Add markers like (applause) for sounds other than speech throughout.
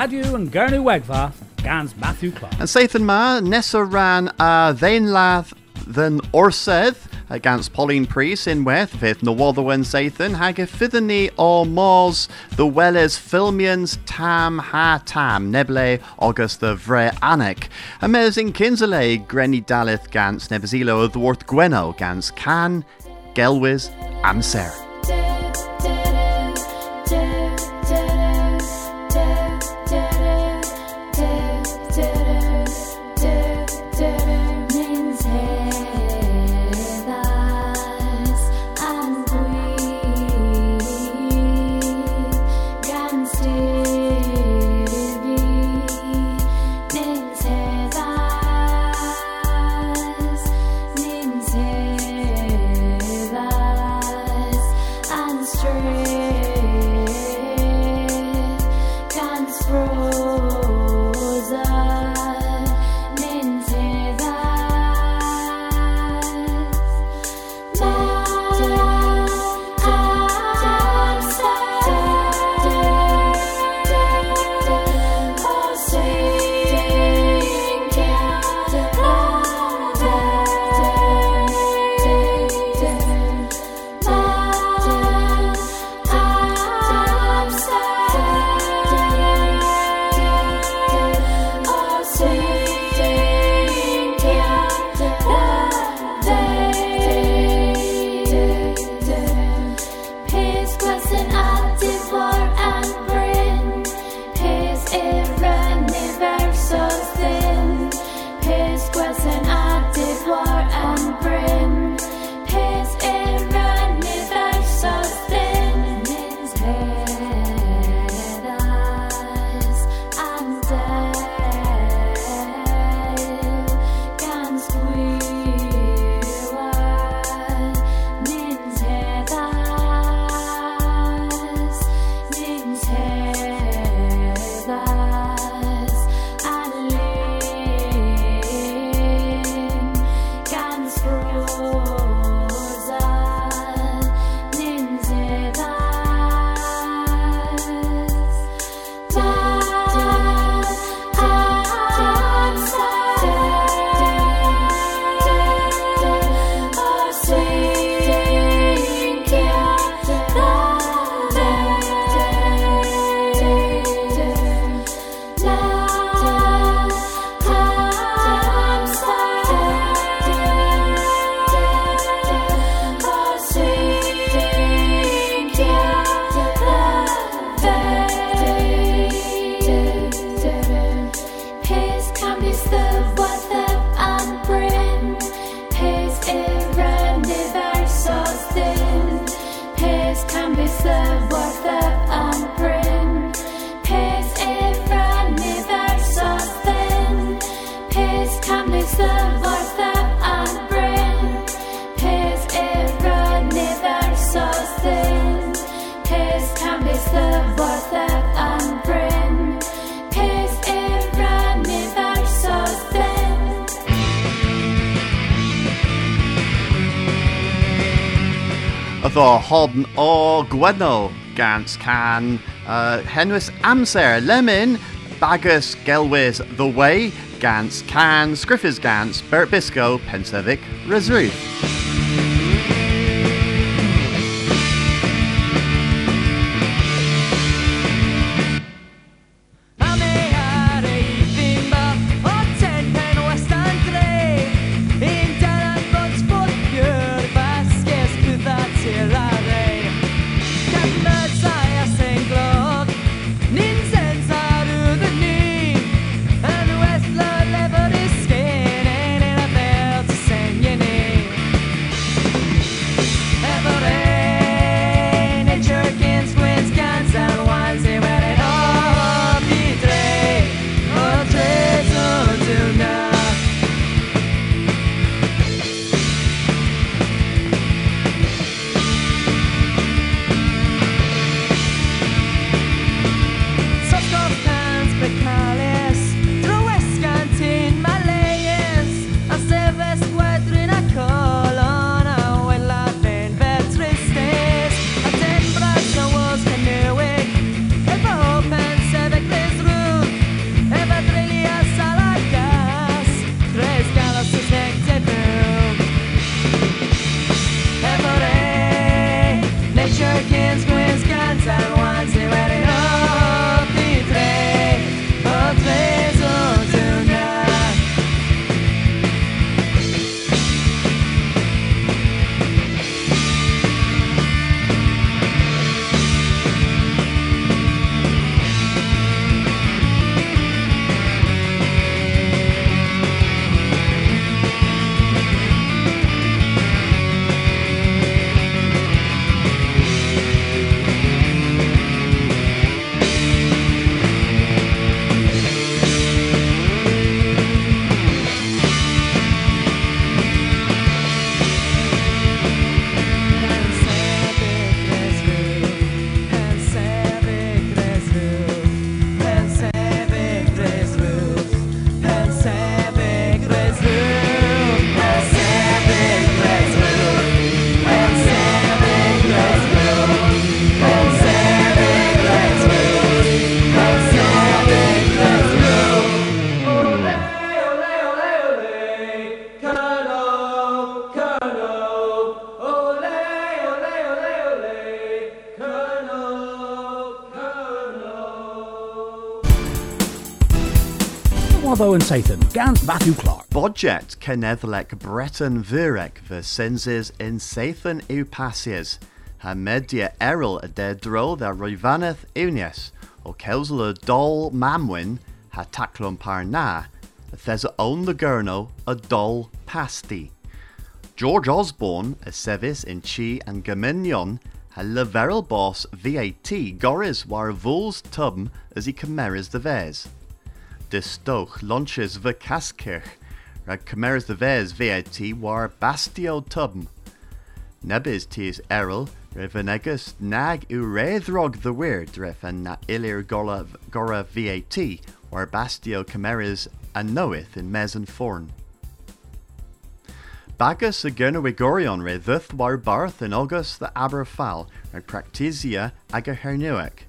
Radio and Gernu Wegva, Gans Matthew Clark. And Sathan Ma, Nessa ran uh, Vain Lath than Orseth against Pauline Priest in Weth, Fifth Nawotherwen Sathan, Hag Fithani or Mors, the Welles Filmians Tam Ha Tam, Neble August the Vre Anek, Amazing Kinsale, Grenny Dalith Gans, Nebazilo Worth Gweno Gans, Can, Gelwiz, and Sarah. Atho hodn o gwedno gans can uh, henwys amser lemon bagus gelwys the way gans can scriffers gans Bert Bisco Pensevic Resruth. Warvo and Sathan, Gans Matthew Clark. Bodget Kenethlek Breton Virek Versenses in Sathan Upasias. Ha media eril a de dro da roivaneth unies, o kelsel a dol mamwin, ha taklon par na, a thesa own the gurno a dol pasti. George Osborne, a sevis in Chi and Gaminion, a leveril boss VAT goris war vols tubm as he cameras the vez. De stoch launches the kaskirch, rag cameras the vez VAT war bastio tubm. Nebis tis eril, revenegus nag urethrog the weird ref and na ilir gora, gora VAT, war bastio cameras and knoweth in mes and forn. Bagus a Gernowigorion re thuth war barth in August the Aberfal, reg practisia aga hernuic.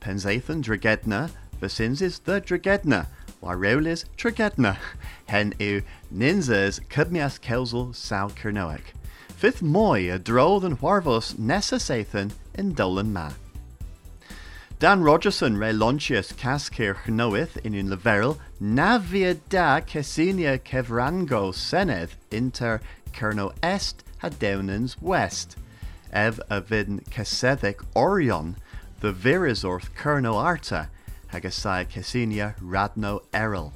Penzathan dragedna, Vasinsis the dragedna, Wareulis tragedna, (laughs) hen u ninzas cubmias kelsel sau kernoic. Fifth moi a droll than warvos necessathan in dolan ma. Dan Rogerson re lonchius cascir chnoith in un leveril navia da cesinia kevrango senedd inter kerno est hadewnans west. Ev a vidn orion the virizorth kerno arta hagasai cesinia radno eril.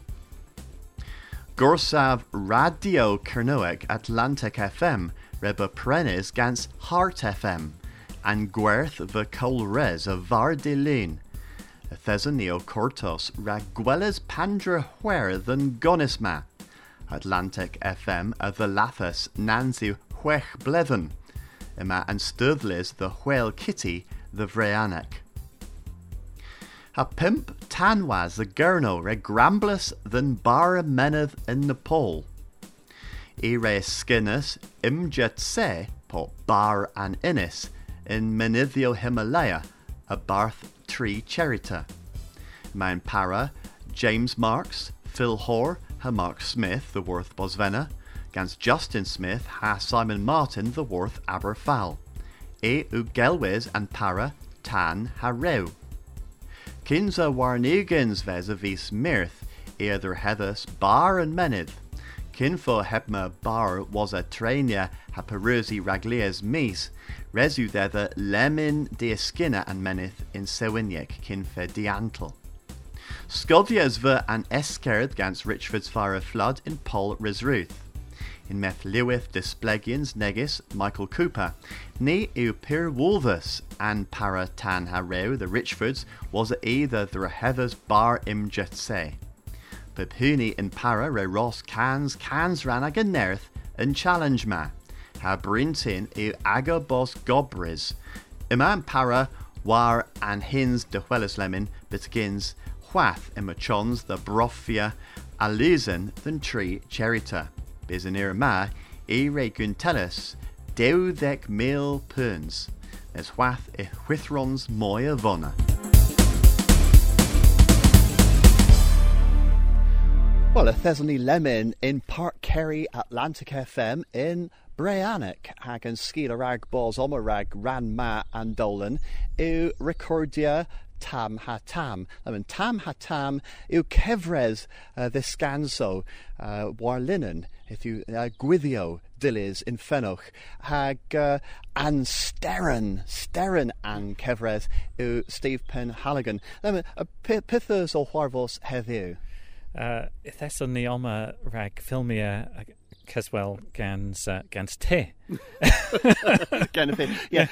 Gorsav Radio Kernoek Atlantic FM reba prenis gans Heart FM and Gwerth the Colres of Var de Lune. Thesonio Cortos Ragueles Pandra Huer than Gonisma. Atlantic FM a the Lathas Nancy Huech Blethen. Ima and Sturthlis the Whale Kitty the Vreanic. A pimp tanwas the gurno re gramblus than bar meneth in Nepal. Ire skinus imjet se po bar an innis in Menithio Himalaya, a Barth tree cherita. Mount Para, James Marks, Phil Hoare, ha Mark Smith, the Worth Bosvena, gans Justin Smith, ha Simon Martin, the Worth Aberfal. E u Gelwes and Para, tan ha Rew. Kinza warnigans ves a vis mirth, either heathus bar and menith. Kinfo hepma bar was a trainia ha perusi raglias mis, resu dether lemin de skinna and menith in sewiniek kinfe diantal. Scodias ver an eskerd gans Richford's fire flood in Paul Risruth. In Lewith Displegians negis Michael Cooper, ni pir wolvus an para tan hareu the Richfords was either the heathers bar im jetse. Pepuni in para re Ross cans cans ran ag and challenge ma. Ha brintin eu aga bos gobris. Iman para war an hins de huelis lemon bitgins whath imachons the brofia alusen than tree cherita. Bizanir ma e re guntelis deudec mil perns. As whath e whithrons moya vona. Well, a Thessalony Lemon in Park Kerry Atlantic FM in Breanic hag yn sgil y rhag bos om y ran ma and dolan yw recordia Tam Ha Tam. Yn Tam Ha Tam yw cefres uh, ddisganso uh, warlinen, if you, uh, gwyddio dilys yn ffenwch. Hag uh, an steren, steren an cefres yw Steve Penhaligan. Yn pethys o chwarfos heddiw? Uh, Itheson ni oma rag ffilmiau Caswell gans uh, gans te. Gan y thing. Yeah,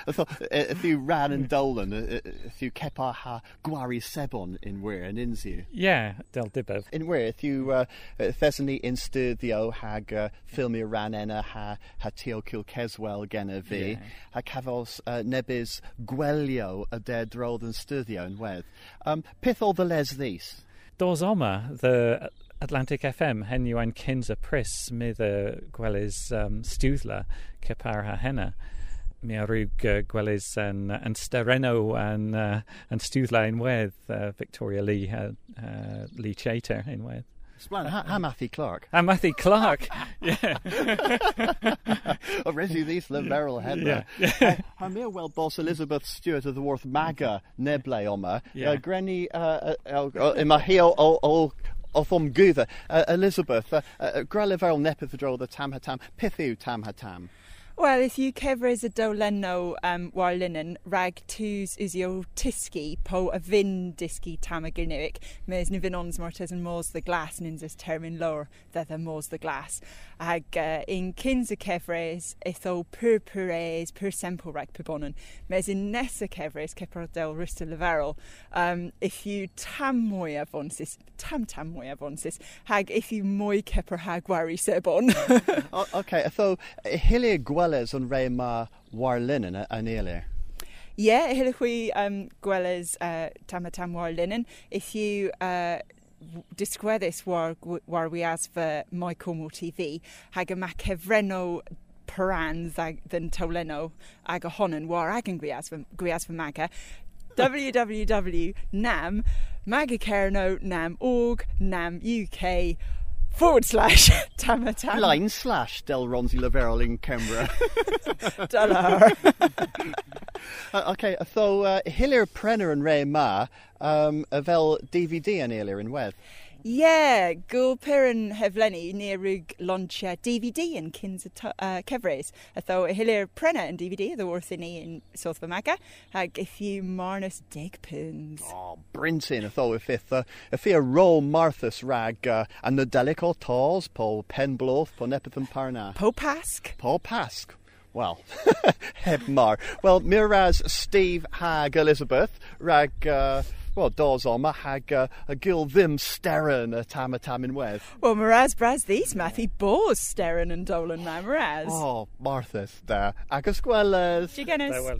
if you ran and dolan, if you kepa ha gwari sebon in wir and insiu. Yeah, del dibef. In you uh, thesani in studio hag uh, filmia ran enna ha ha kil Caswell gena vi, yeah. ha cafos uh, nebis gwelio a dead roll and studio in wedd. Um, pith all the les these? Dos Oma, the Atlantic FM, hen yw ein cyns y pris mydd y gwelys um, stiwddla cypar ha henna. Mi a rwg uh, gwelys yn, yn stereno yn, uh, yn stiwddla yn wedd uh, Victoria Lee, uh, uh, Lee Chater yn wedd. Splendid. Ha, ha Matthew Clark. Ha Matthew Clark, (laughs) yeah. resi ddys le Merrill Henry. Yeah. ha mi wel bos Elizabeth Stewart of the Worth Maga neble oma. Yeah. Uh, Grenny, uh, uh, uh, yma hi o, o, o off om gwytha. Uh, Elizabeth, uh, uh, dro the tam hatam, pithu tam hatam. Wel, if you cefres y dowlenno um, war linen, rag tŵs usio tisgi po a fin disgi tam a gynnywic, mes ni finons mortes yn mors the glass nins ys termyn lor that the mors the glass. Ag uh, in kins y cefres, itho pur pures, pur sempo rag pibonon, mes in nesa cefres, cepro del rusta leverol, um, if you tam mwy avonsis, tam tam mwy avonsis, hag if you mwy cepro hag wari sebon. (laughs) okay, so hilia gwelys on re ma war linen yn eilir? Yeah, hylwch chi um, gwelys uh, tam a tam war linen. If you uh, disgweddus war, war wi as fy Moi Como TV, hag y ma cefreno perans ag, dyn tawleno ag a honan war ag yn gwias fy maga (laughs) www.nam magacerno nam org nam uk forward slash (laughs) tama tam. Line slash Del Ronzi Laverol in Canberra. (laughs) Dollar. (laughs) uh, okay, so uh, Hilir Prenner and Ray Ma, um, fel DVD yn eilir yn wedd. Yeah, gwyl pyrin heflenni near rwg launchia DVD cyns y uh. Atho y hilir prena yn DVD, the wrth in South Famaga, ag if you marnus dig pins. Oh, brintin, atho if if uh, if a ro Marthas rag uh, and the delico tals po penbloth po nepeth parna. Po pasc. Po pasc. Well, (laughs) heb mar. Well, miraz Steve hag Elizabeth rag... Uh, well, dos on ma hag uh, a gil ddim steren a tam a tam in wedd. Well, Maraz bras these mathy bors steren and dolan na Maraz. Oh, Marthas da. Agus gwelys. Digenis. Well.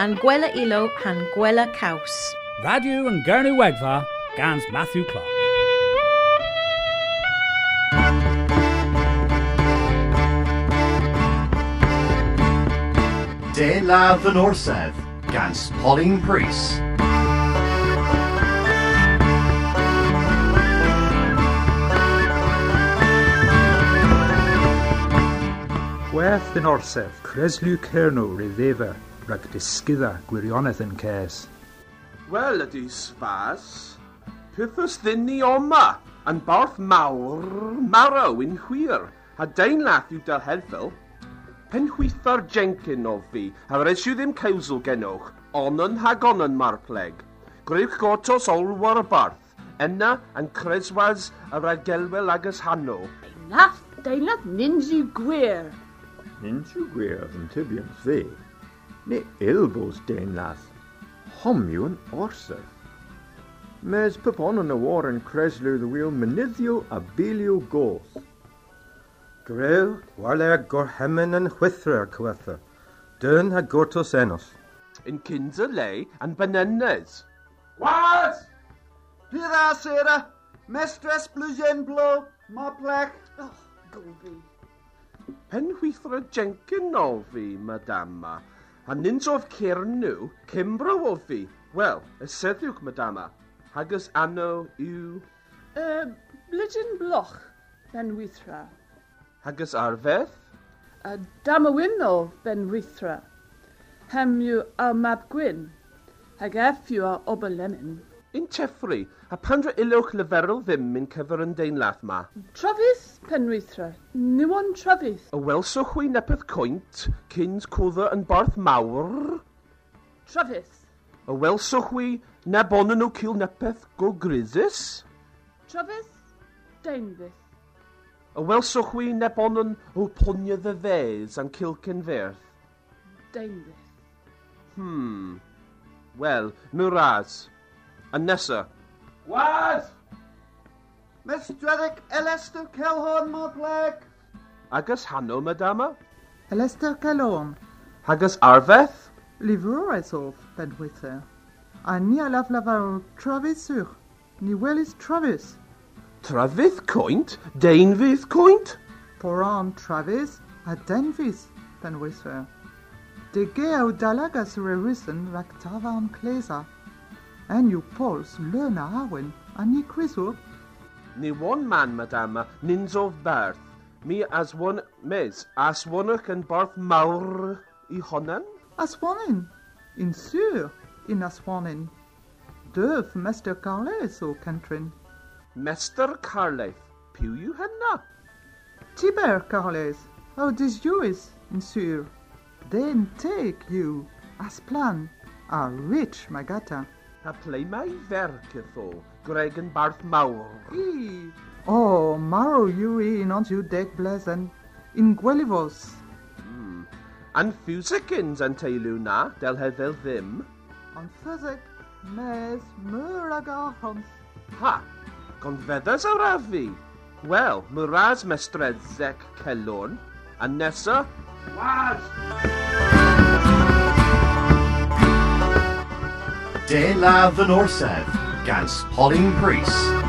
An gwela ilo han gwela caws. Radio and Gurney Wegva, Gans Matthew Clark. De La Fenorsedd gans Pauline Priest. Gwerth yn orsedd, Creslw Cernw ryddeva rhag disgydda gwirionedd yn ces. Wel ydy sfas, pethos ddyn ni oma, yn barth mawr marw yn hwyr, a deinlath yw dal hedfel, penhwythfa'r Jenkin of fi, a res yw ddim cawsl genwch, on yn hagon yn marpleg. Gwrywch gotos olwar y barth, yna yn creswas yr agelwel agos hanw. Deunad, deunad ninju gwir. Ninju gwir yn tybiant fe. Ne ilbos deunad. Homiw yn orsaf. Mes pepon yn y war yn creslw ddwyl mynyddio a bilio goth. Grew, wale a gorhemen yn chwythra cwetha. Dyn a gortos enos. Yn cyns y le yn banennes. What? Pira sera, mestres blwyddyn blo, ma plec. Oh, gofi. Pen hwythra jencyn o fi, madama. A nins of cyrn nhw, cymbro o fi. Wel, yseddiwch, madama. Hagus anno yw... Uh, blydyn bloch, ben wythra. Hagus arfedd? A dam y wyn o ben wythra. Hem yw a mab gwyn. Hag eff yw a oberlemyn. Un teffri, a pandra ilwch leferol ddim yn cyfer yn dein lath ma. Trafis pen wythra. Niwan trafis. Y welswch hwy nepeth coint, cyns cwdda yn barth mawr. Trafis. Y welswch hwy na bonan nhw cil nepeth go grisus. Trafis. Deinfis. Y welswch wy nebon yn o plonydd y fes a'n cilcyn ferth. Deimlith. Hmm. Wel, nhw ras. A nesa. Gwad! Mestraddic Elester Celhorn Modleg! Agos hanw, madama? E? Elester Celhorn. Hagos arfeth? Livrwraeth ben penwitha. A ni alaf lafar Travis yw'r. Ni welis Travis. Trafydd coint? Deinfydd coint? Poran Travis a denfis ben wyther. De geo dalagas rewisen rag tavan klesa. En you pols learna awen a ni crisur. Ni one man, madama, nins of barth. Me as one mes, as one yn barth mawr i honan? As wonin, in sur, in Aswanin. Döf Mr. Carles o Cantrin. Mester Carlaeth, piw yw hynna? Tiber Carles, how dis you is, monsieur. Then take you, as plan, a rich magata. A play my ferc ytho, Greg yn barth mawr. E. Oh, marrow you in on you deck blazon, in Guelivos. Hmm. An ffusicins yn teilw na, del heddill ddim. An physic, mes myragahons. Ha, gonfeddys awr afi. Wel, myraz mestredzec celwn, a nesa... Was! De Ladd yn Orsedd, gans Pauline Priest.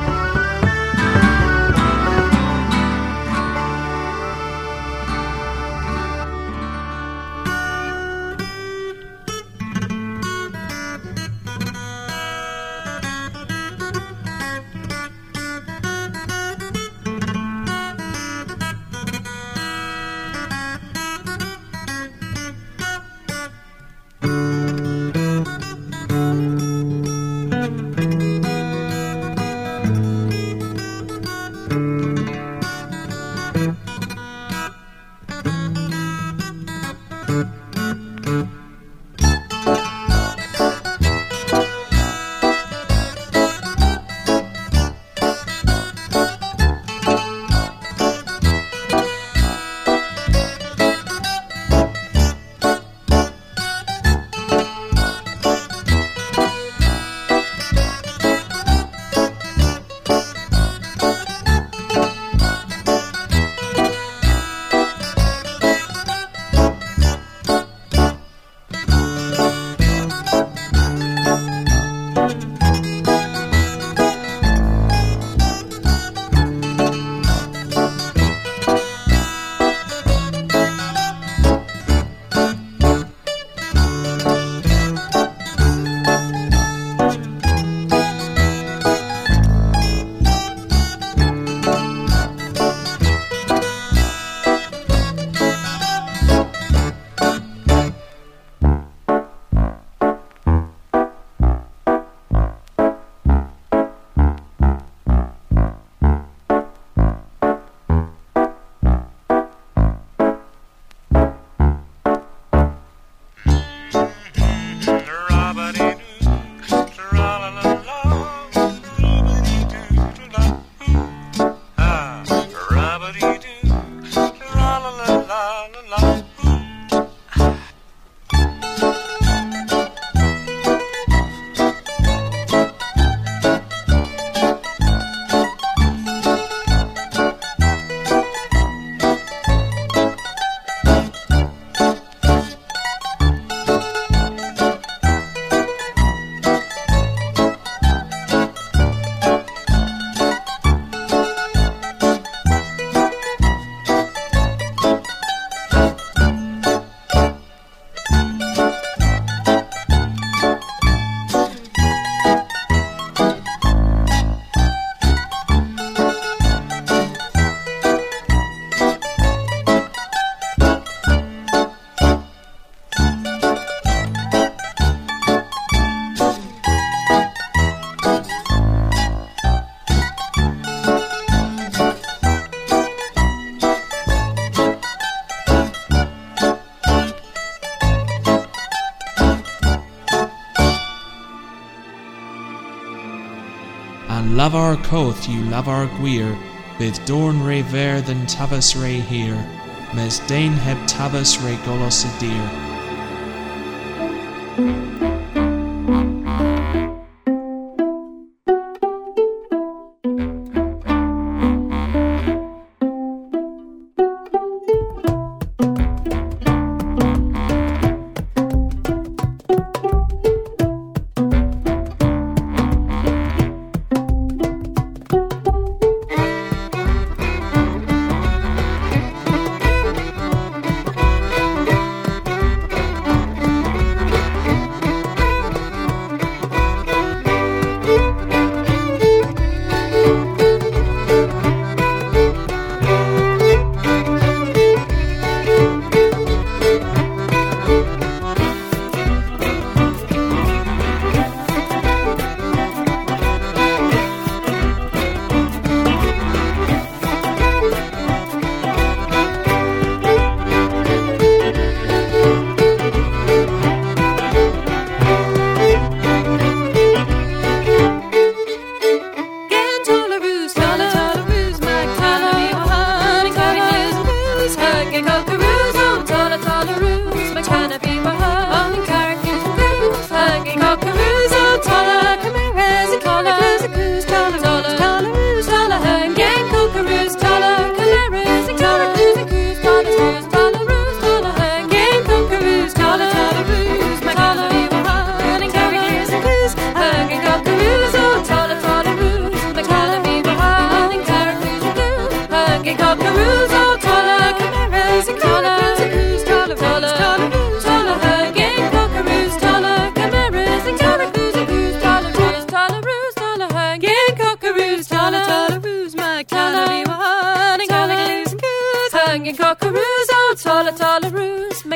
An lavar coth you lavar gwir, bydd dorn re ver than tavas re here, mes dain heb tavas re golos y.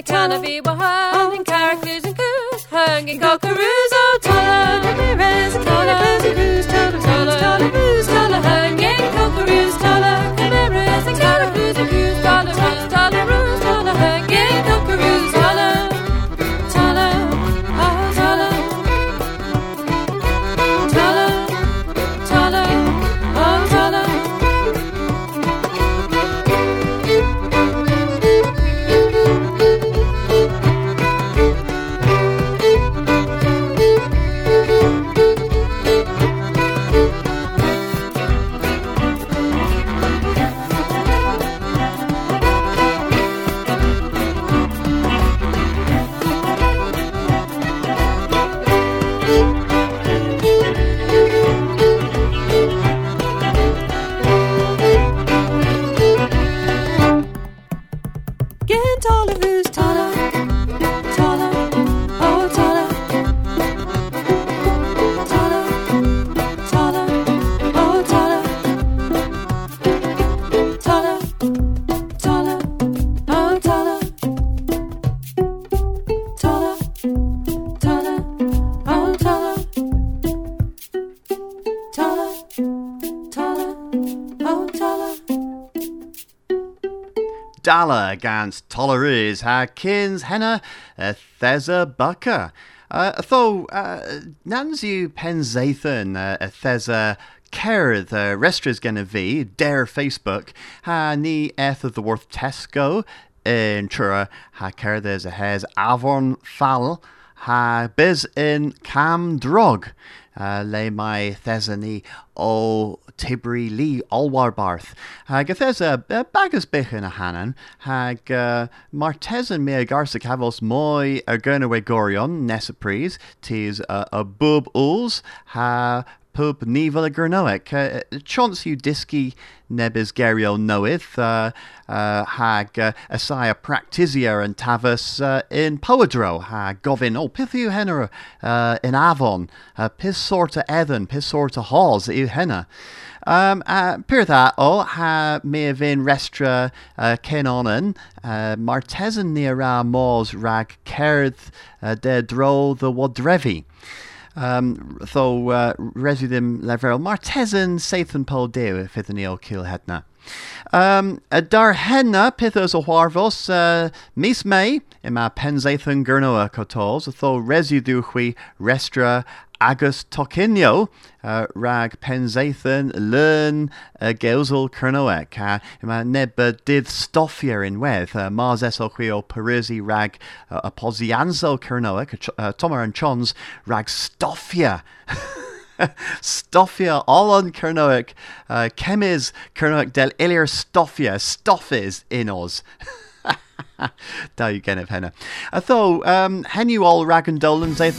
roos, my canary one, and coos, hanging cockaroos, Dala gans Tolerus ha kins henna a thesa bucka. Uh, though uh, Nanzu Penzathan uh, thesa Ker the restras gonna be dare Facebook ha ni eth of the worth Tesco in Chura ha a hes Avon Fall ha biz in Cam Drog. Uh, le mai thesani o Tibri Lee Alwarbarth. Hag a bagus bich in a hanan. Hag uh, martesan me a garsa cavos moi a gorion nesaprise. Tis uh, a bub uls ha pub nivel a gurnoic. Uh, chance you disky nebis gerio knoweth. Uh, uh, hag uh, asaya practisia and tavus uh, in poedro. Hag govin oh pithu henna uh, in Avon. Uh, pis sorta ethan, pis sorta halls i henna. Um, uh, Pyr that o ha vin restra uh, kenonen uh, martesan ni mos rag kerth uh, de dro the wadrevi. Um, tho uh, residim level martesan sathan pol deo fydd ni o kill hedna. Um, a dar henna pithos o harvos uh, mis mei ima penzathan gurnoa kotos tho residu hui restra agus tocinio uh, rag penzathan learn uh, geusel kernoek uh, ima neba did stoffier in weth uh, mars eso hui o perisi rag uh, a posianzo kernoek uh, tomar and chons rag stoffia (laughs) Stoffia all on Kernoic, uh, Chemis Kernoic del Ilir Stoffia, Stoffis in us. (laughs) da you gen of henna. Thought, um, hen all rag and dolan, say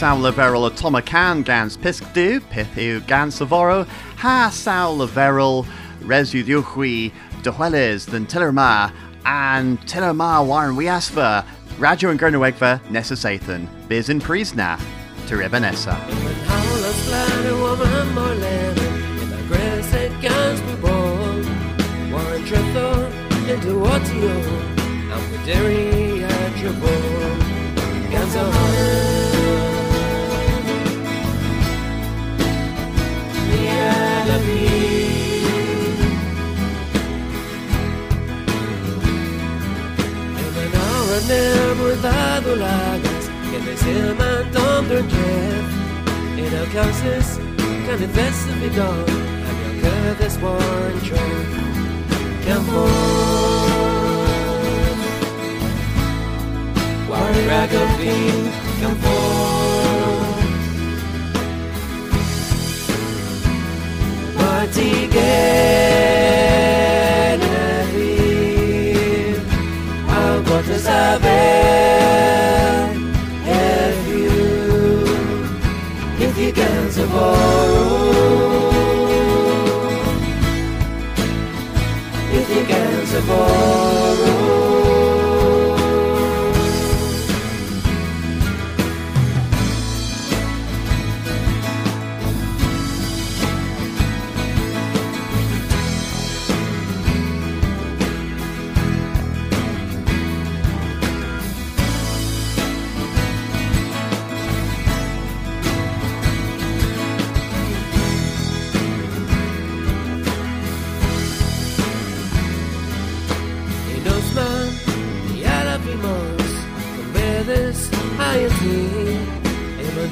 the ma? Saul Leverel a Toma Can gans pisk du, pithu gans savoro, ha Saul Leverel resu diuchui dohueles than tillerma, and tillerma warn we asfa, Rajo and Gernawegva Nessa Sathan, biz in Prisna, to Ribanessa. Howlas flat a woman more land in the grass and guns were born. Warren Trethor into Watio, and with Derry at your board. Guns are Nebrudado lagas que me seman under Jeff In our classes can invest in me dog And you'll get this one trip Come on Warri Ragabine Come on you Man, y ara vimos con veces hay en un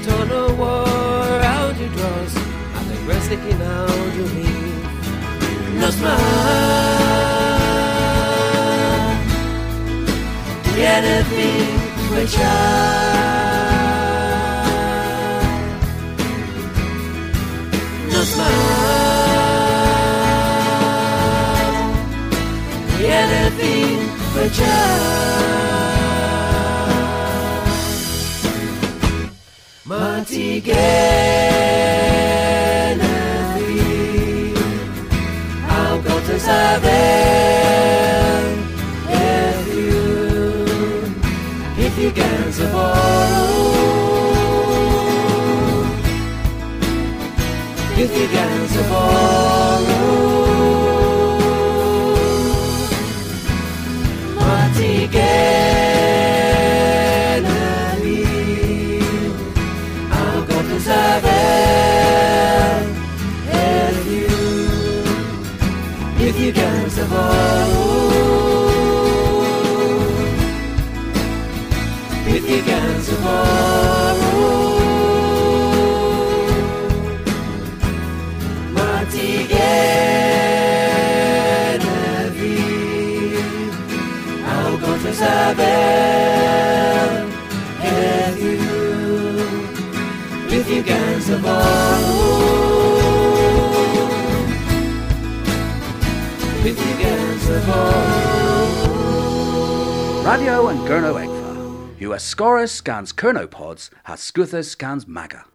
war out you draws, a sticking out you leave. Nos man, y anything we Genevi I'll go to If you If you can borrow If you scans Kernopods has Scuthus scans Maga.